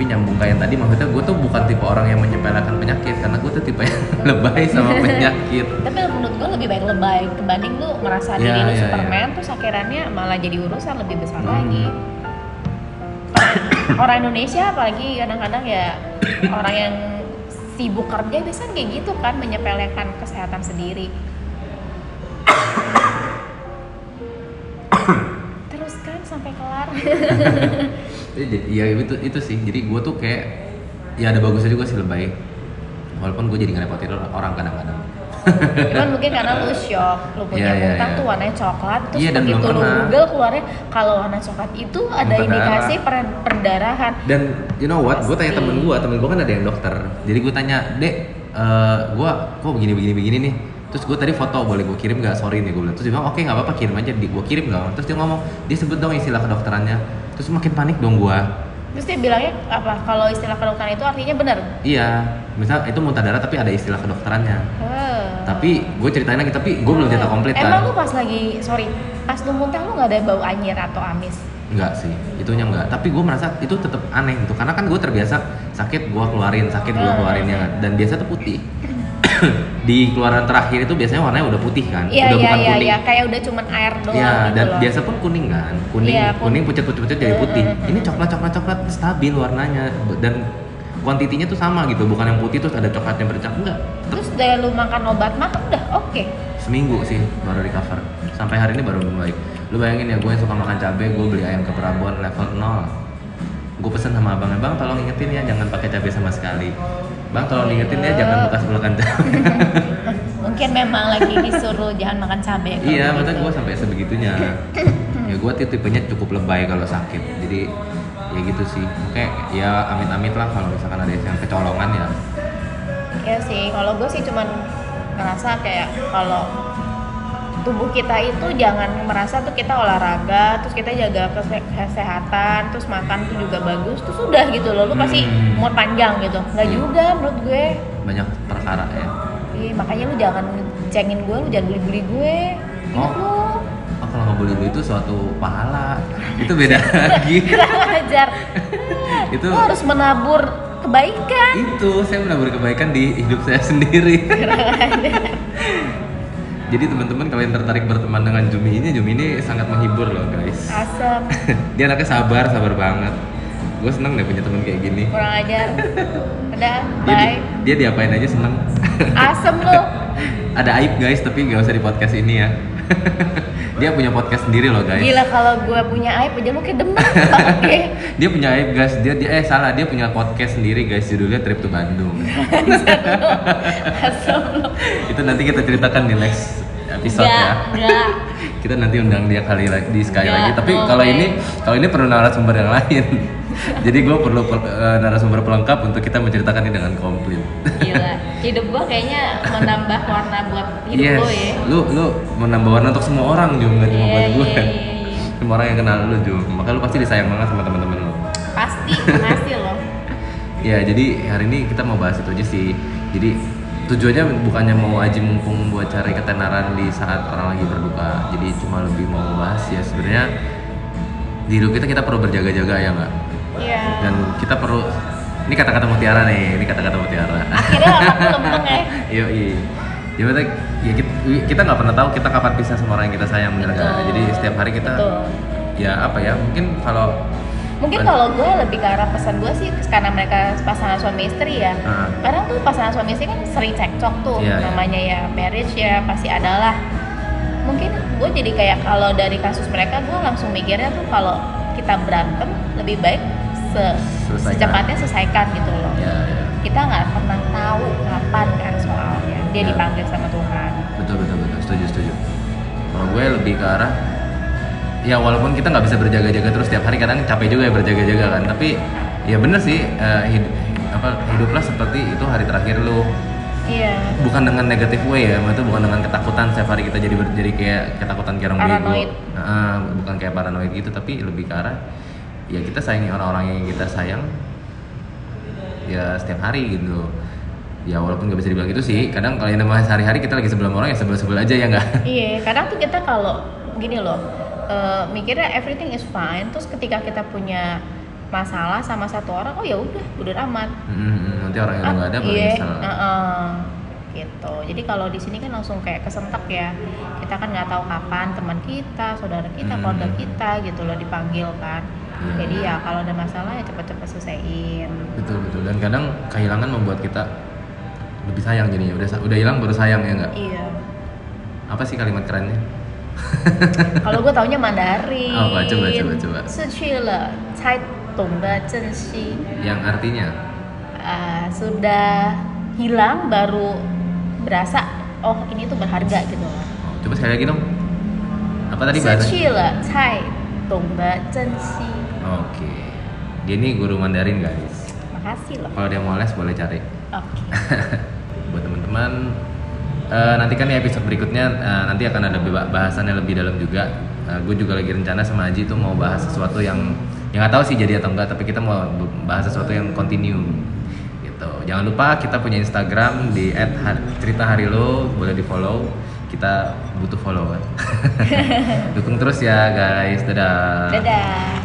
Speaker 2: tapi nyambung kayak tadi maksudnya gue tuh bukan tipe orang yang menyepelekan penyakit karena gue tuh tipe yang lebay sama penyakit
Speaker 3: Tapi menurut gue lebih baik lebay kebanding lu merasa
Speaker 2: Iya,
Speaker 3: diri lu
Speaker 2: iya,
Speaker 3: Superman terus akhirnya malah jadi urusan lebih besar
Speaker 2: Hmm.
Speaker 3: lagi. Orang, orang Indonesia apalagi kadang-kadang ya orang yang sibuk kerja biasanya kayak gitu kan menyepelekan kesehatan sendiri. Terus kan sampai kelar.
Speaker 2: Iya itu itu sih. Jadi gue tuh kayak ya ada bagusnya juga sih lebay. Walaupun gue jadi ngerepotin orang kadang-kadang.
Speaker 3: Cuman mungkin karena lu shock, lu punya
Speaker 2: Iya, iya,
Speaker 3: muntah
Speaker 2: iya.
Speaker 3: tuh warnanya coklat, terus
Speaker 2: dan
Speaker 3: begitu lu. Google keluarnya kalau warna coklat itu ada
Speaker 2: Muntah
Speaker 3: indikasi per- perdarahan.
Speaker 2: Dan you know what? Gue tanya temen gue, temen gue kan ada yang dokter. Jadi gue tanya, dek, eh gue kok begini begini begini nih. Terus gue tadi foto boleh gue kirim nggak? Sorry nih gue bilang. Terus dia bilang oke nggak apa-apa kirim aja. Gue kirim nggak? Terus dia ngomong, dia sebut dong istilah kedokterannya. Terus makin panik dong gue.
Speaker 3: Terus dia bilangnya apa? Kalau istilah kedokteran itu artinya benar.
Speaker 2: Iya, misal itu muntah darah tapi ada istilah kedokterannya.
Speaker 3: Heh.
Speaker 2: Tapi gue ceritain lagi, tapi gue belum cerita komplit
Speaker 3: Emang lu
Speaker 2: kan.
Speaker 3: pas lagi, sorry, pas lu muntah lu nggak ada bau anyir atau amis?
Speaker 2: Enggak sih, itunya enggak. Tapi gue merasa itu tetap aneh gitu, karena kan gue terbiasa sakit gue keluarin, sakit gue
Speaker 3: Hmm.
Speaker 2: keluarin ya kan. Dan biasa tuh putih. Di keluaran terakhir itu biasanya warnanya udah putih kan,
Speaker 3: Iya
Speaker 2: udah
Speaker 3: iya
Speaker 2: bukan
Speaker 3: iya
Speaker 2: kuning.
Speaker 3: iya, kayak udah cuman air doang
Speaker 2: Iya,
Speaker 3: gitu
Speaker 2: dan
Speaker 3: loh.
Speaker 2: biasa pun kuning kan, kuning,
Speaker 3: kun-
Speaker 2: kuning pucet pucet pucet jadi putih.
Speaker 3: hmm, hmm,
Speaker 2: Ini coklat coklat coklat stabil warnanya dan kuantitinya tuh sama gitu, bukan yang putih terus ada coklatnya bercak enggak.
Speaker 3: Terus dari lu makan obat mah udah oke.
Speaker 2: Seminggu sih baru recover. Sampai hari ini baru membaik. lu bayangin ya gue suka makan cabai gue beli ayam ke Prabon level 0 gue pesen sama abangnya bang tolong ingetin ya jangan pakai cabai sama sekali bang tolong ingetin ya jangan bekas makan cabai
Speaker 3: Mungkin memang lagi disuruh jangan makan cabai. kalau
Speaker 2: iya
Speaker 3: gitu.
Speaker 2: maksudnya gue sampai sebegitunya ya gue tipenya cukup lebay kalau sakit jadi ya gitu sih kayak ya amit-amit lah kalau misalkan ada yang kecolongan ya
Speaker 3: Iya sih, kalau gue sih cuman ngerasa kayak kalau tubuh kita itu jangan merasa tuh kita olahraga, terus kita jaga kese- kesehatan, terus makan tuh juga bagus, terus udah gitu loh, lu pasti
Speaker 2: Hmm.
Speaker 3: umur panjang gitu. Nggak
Speaker 2: Iya.
Speaker 3: juga menurut gue.
Speaker 2: banyak perkara ya
Speaker 3: Ih, makanya lu jangan cengin gue, lu jangan bully-bully gue. Ingat lu.
Speaker 2: oh kalau nggak boleh itu suatu pahala itu beda lagi
Speaker 3: Kurang ajar.
Speaker 2: itu
Speaker 3: Lu harus menabur kebaikan.
Speaker 2: itu saya menabur kebaikan di hidup saya sendiri jadi teman-teman kalau yang tertarik berteman dengan Jumi ini Jumi ini sangat menghibur loh guys
Speaker 3: Asem,
Speaker 2: dia anaknya sabar sabar banget gue seneng deh punya teman kayak gini
Speaker 3: kurang ajar. Udah,
Speaker 2: dia,
Speaker 3: bye.
Speaker 2: dia diapain aja seneng
Speaker 3: Asem lu.
Speaker 2: ada aib guys tapi nggak usah di podcast ini ya dia punya podcast sendiri loh guys.
Speaker 3: Gila kalau gue punya aib aja lu kayak demen. Oke.
Speaker 2: Dia punya aib guys. Dia, dia eh salah. Dia punya podcast sendiri guys. Judulnya Trip to Bandung. Itu nanti kita ceritakan di next episode
Speaker 3: Enggak,
Speaker 2: ya.
Speaker 3: enggak
Speaker 2: kita nanti undang dia kali lagi di sekali
Speaker 3: Enggak,
Speaker 2: lagi. Tapi
Speaker 3: no
Speaker 2: kalau ini kalau ini perlu narasumber yang lain jadi gue perlu eh, narasumber pelengkap untuk kita menceritakan ini dengan komplit.
Speaker 3: Gila Hidup gue kayaknya menambah warna buat hidup
Speaker 2: yes.
Speaker 3: lo ya.
Speaker 2: Lu lu menambah warna untuk semua orang juga nggak cuma
Speaker 3: Iya,
Speaker 2: buat gue
Speaker 3: iya, iya, iya.
Speaker 2: semua orang yang kenal lu juga makanya lu pasti disayang banget sama teman-teman lu.
Speaker 3: Pasti, pasti loh.
Speaker 2: Ya jadi hari ini kita mau bahas itu aja sih. Jadi tujuannya bukannya mau aji mumpung buat cari ketenaran di saat orang lagi berduka. Jadi cuma lebih mau bahas ya sebenarnya di hidup kita kita perlu berjaga-jaga ya nggak
Speaker 3: Iya
Speaker 2: dan kita perlu ini kata-kata mutiara nih ini kata-kata mutiara
Speaker 3: Akhirnya lempeng ya
Speaker 2: Iya, iya. Ya, maksudnya, ya kita kita nggak pernah tahu kita kapan pisah sama orang yang kita sayang bener nggak?
Speaker 3: Betul.
Speaker 2: Jadi setiap hari kita
Speaker 3: Betul.
Speaker 2: ya apa ya mungkin kalau
Speaker 3: Mungkin kalau gue lebih ke arah pesan gue sih karena mereka pasangan suami istri ya. Kadang tuh pasangan suami istri kan sering cekcok tuh
Speaker 2: Iya, iya.
Speaker 3: Namanya ya marriage ya pasti adalah Mungkin gue jadi kayak kalau dari kasus mereka gue langsung mikirnya tuh kalau kita berantem lebih baik se-
Speaker 2: Selesaikan.
Speaker 3: secepatnya selesaikan gitu loh
Speaker 2: ya, ya
Speaker 3: kita nggak pernah tahu kapan kan soalnya dia
Speaker 2: Ya.
Speaker 3: dipanggil sama Tuhan
Speaker 2: betul betul betul setuju setuju. Kalau gue lebih ke arah ya walaupun kita nggak bisa berjaga-jaga terus setiap hari kadang capek juga ya berjaga-jaga kan tapi ya bener sih eh, hid- apa hiduplah seperti itu hari terakhir lu
Speaker 3: iya
Speaker 2: bukan dengan negatif way ya, itu bukan dengan ketakutan setiap hari kita jadi jadi kayak ketakutan kayak orang bego.
Speaker 3: Paranoid.
Speaker 2: Nah, bukan kayak paranoid gitu, tapi lebih ke arah ya kita sayangi orang-orang yang kita sayang ya setiap hari gitu. Ya walaupun nggak bisa dibilang gitu sih, kadang kalau yang namanya sehari-hari kita lagi sebelum orang ya sebel-sebel aja ya nggak?
Speaker 3: iya kadang tuh kita kalau gini loh eh, mikirnya everything is fine terus ketika kita punya masalah sama satu orang oh ya udah udah amat
Speaker 2: Hmm, nanti orang yang udah nggak ada baru
Speaker 3: iya
Speaker 2: nyesel.
Speaker 3: heeh. gitu jadi kalau di sini kan langsung kayak kesentak ya kita kan nggak tahu kapan teman kita saudara kita
Speaker 2: Hmm.
Speaker 3: keluarga kita gitu loh dipanggil kan
Speaker 2: Iya.
Speaker 3: jadi ya kalau ada masalah ya cepet-cepet selesaiin
Speaker 2: Betul betul. Dan kadang kehilangan membuat kita lebih sayang jadinya. Udah sa- udah hilang baru sayang ya nggak?
Speaker 3: iya
Speaker 2: Apa sih kalimat kerennya?
Speaker 3: Kalau gue taunya Mandarin.
Speaker 2: Apa? Coba, coba, coba.
Speaker 3: 失去了才懂得珍惜。
Speaker 2: Yang artinya
Speaker 3: Ah, sudah hilang baru berasa oh ini tuh berharga gitu loh.
Speaker 2: Oh, coba sekali lagi dong. Apa tadi
Speaker 3: 失
Speaker 2: bahasa?
Speaker 3: 去了才懂得珍惜。
Speaker 2: Oke. Dia ini guru Mandarin guys.
Speaker 3: Makasih loh.
Speaker 2: Kalau dia mau les boleh cari.
Speaker 3: Oke.
Speaker 2: Buat teman-teman eh, nanti kan di episode berikutnya eh, nanti akan ada beba- bahasannya lebih dalam juga. gue juga lagi rencana sama Aji tuh mau bahas sesuatu yang yang nggak tahu sih jadi atau enggak tapi kita mau bahas sesuatu yang continue gitu. Jangan lupa kita punya Instagram di @ceritaharilo boleh di follow. Kita butuh follower. Dukung terus ya guys. Dadah.
Speaker 3: Dadah.